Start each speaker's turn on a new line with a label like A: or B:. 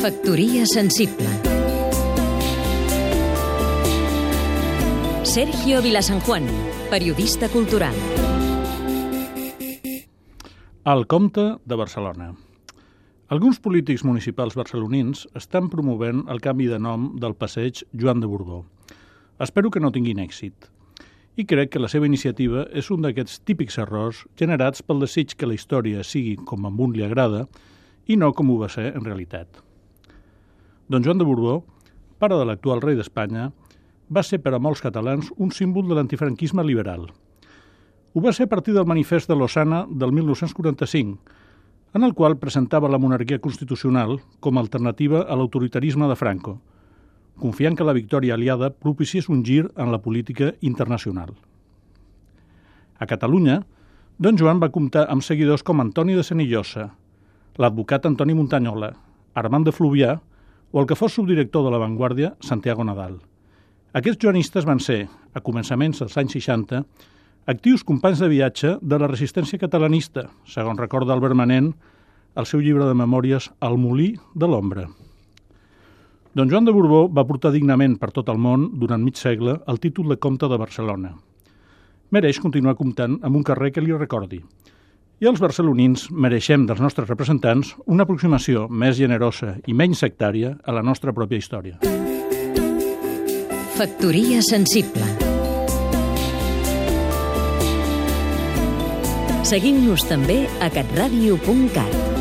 A: Factoria sensible Sergio Vilasanjuan, periodista cultural.
B: El Comte de Barcelona. Alguns polítics municipals barcelonins estan promovent el canvi de nom del passeig Joan de Borbó. Espero que no tinguin èxit. I crec que la seva iniciativa és un d'aquests típics errors generats pel desig que la història sigui com a un li agrada i no com ho va ser en realitat. Don Joan de Borbó, pare de l'actual rei d'Espanya, va ser per a molts catalans un símbol de l'antifranquisme liberal. Ho va ser a partir del manifest de Lausana del 1945, en el qual presentava la monarquia constitucional com a alternativa a l'autoritarisme de Franco, confiant que la victòria aliada propiciés un gir en la política internacional. A Catalunya, Don Joan va comptar amb seguidors com Antoni de Senillosa, l'advocat Antoni Montanyola, Armand de Fluvià o el que fos subdirector de La Vanguardia, Santiago Nadal. Aquests joanistes van ser, a començaments dels anys 60, actius companys de viatge de la resistència catalanista, segons recorda Albert Manent al seu llibre de memòries El molí de l'ombra. Don Joan de Borbó va portar dignament per tot el món, durant mig segle, el títol de comte de Barcelona. Mereix continuar comptant amb un carrer que li recordi. I els barcelonins mereixem dels nostres representants una aproximació més generosa i menys sectària a la nostra pròpia història.
A: Factoria sensible Seguim-nos també a catradio.cat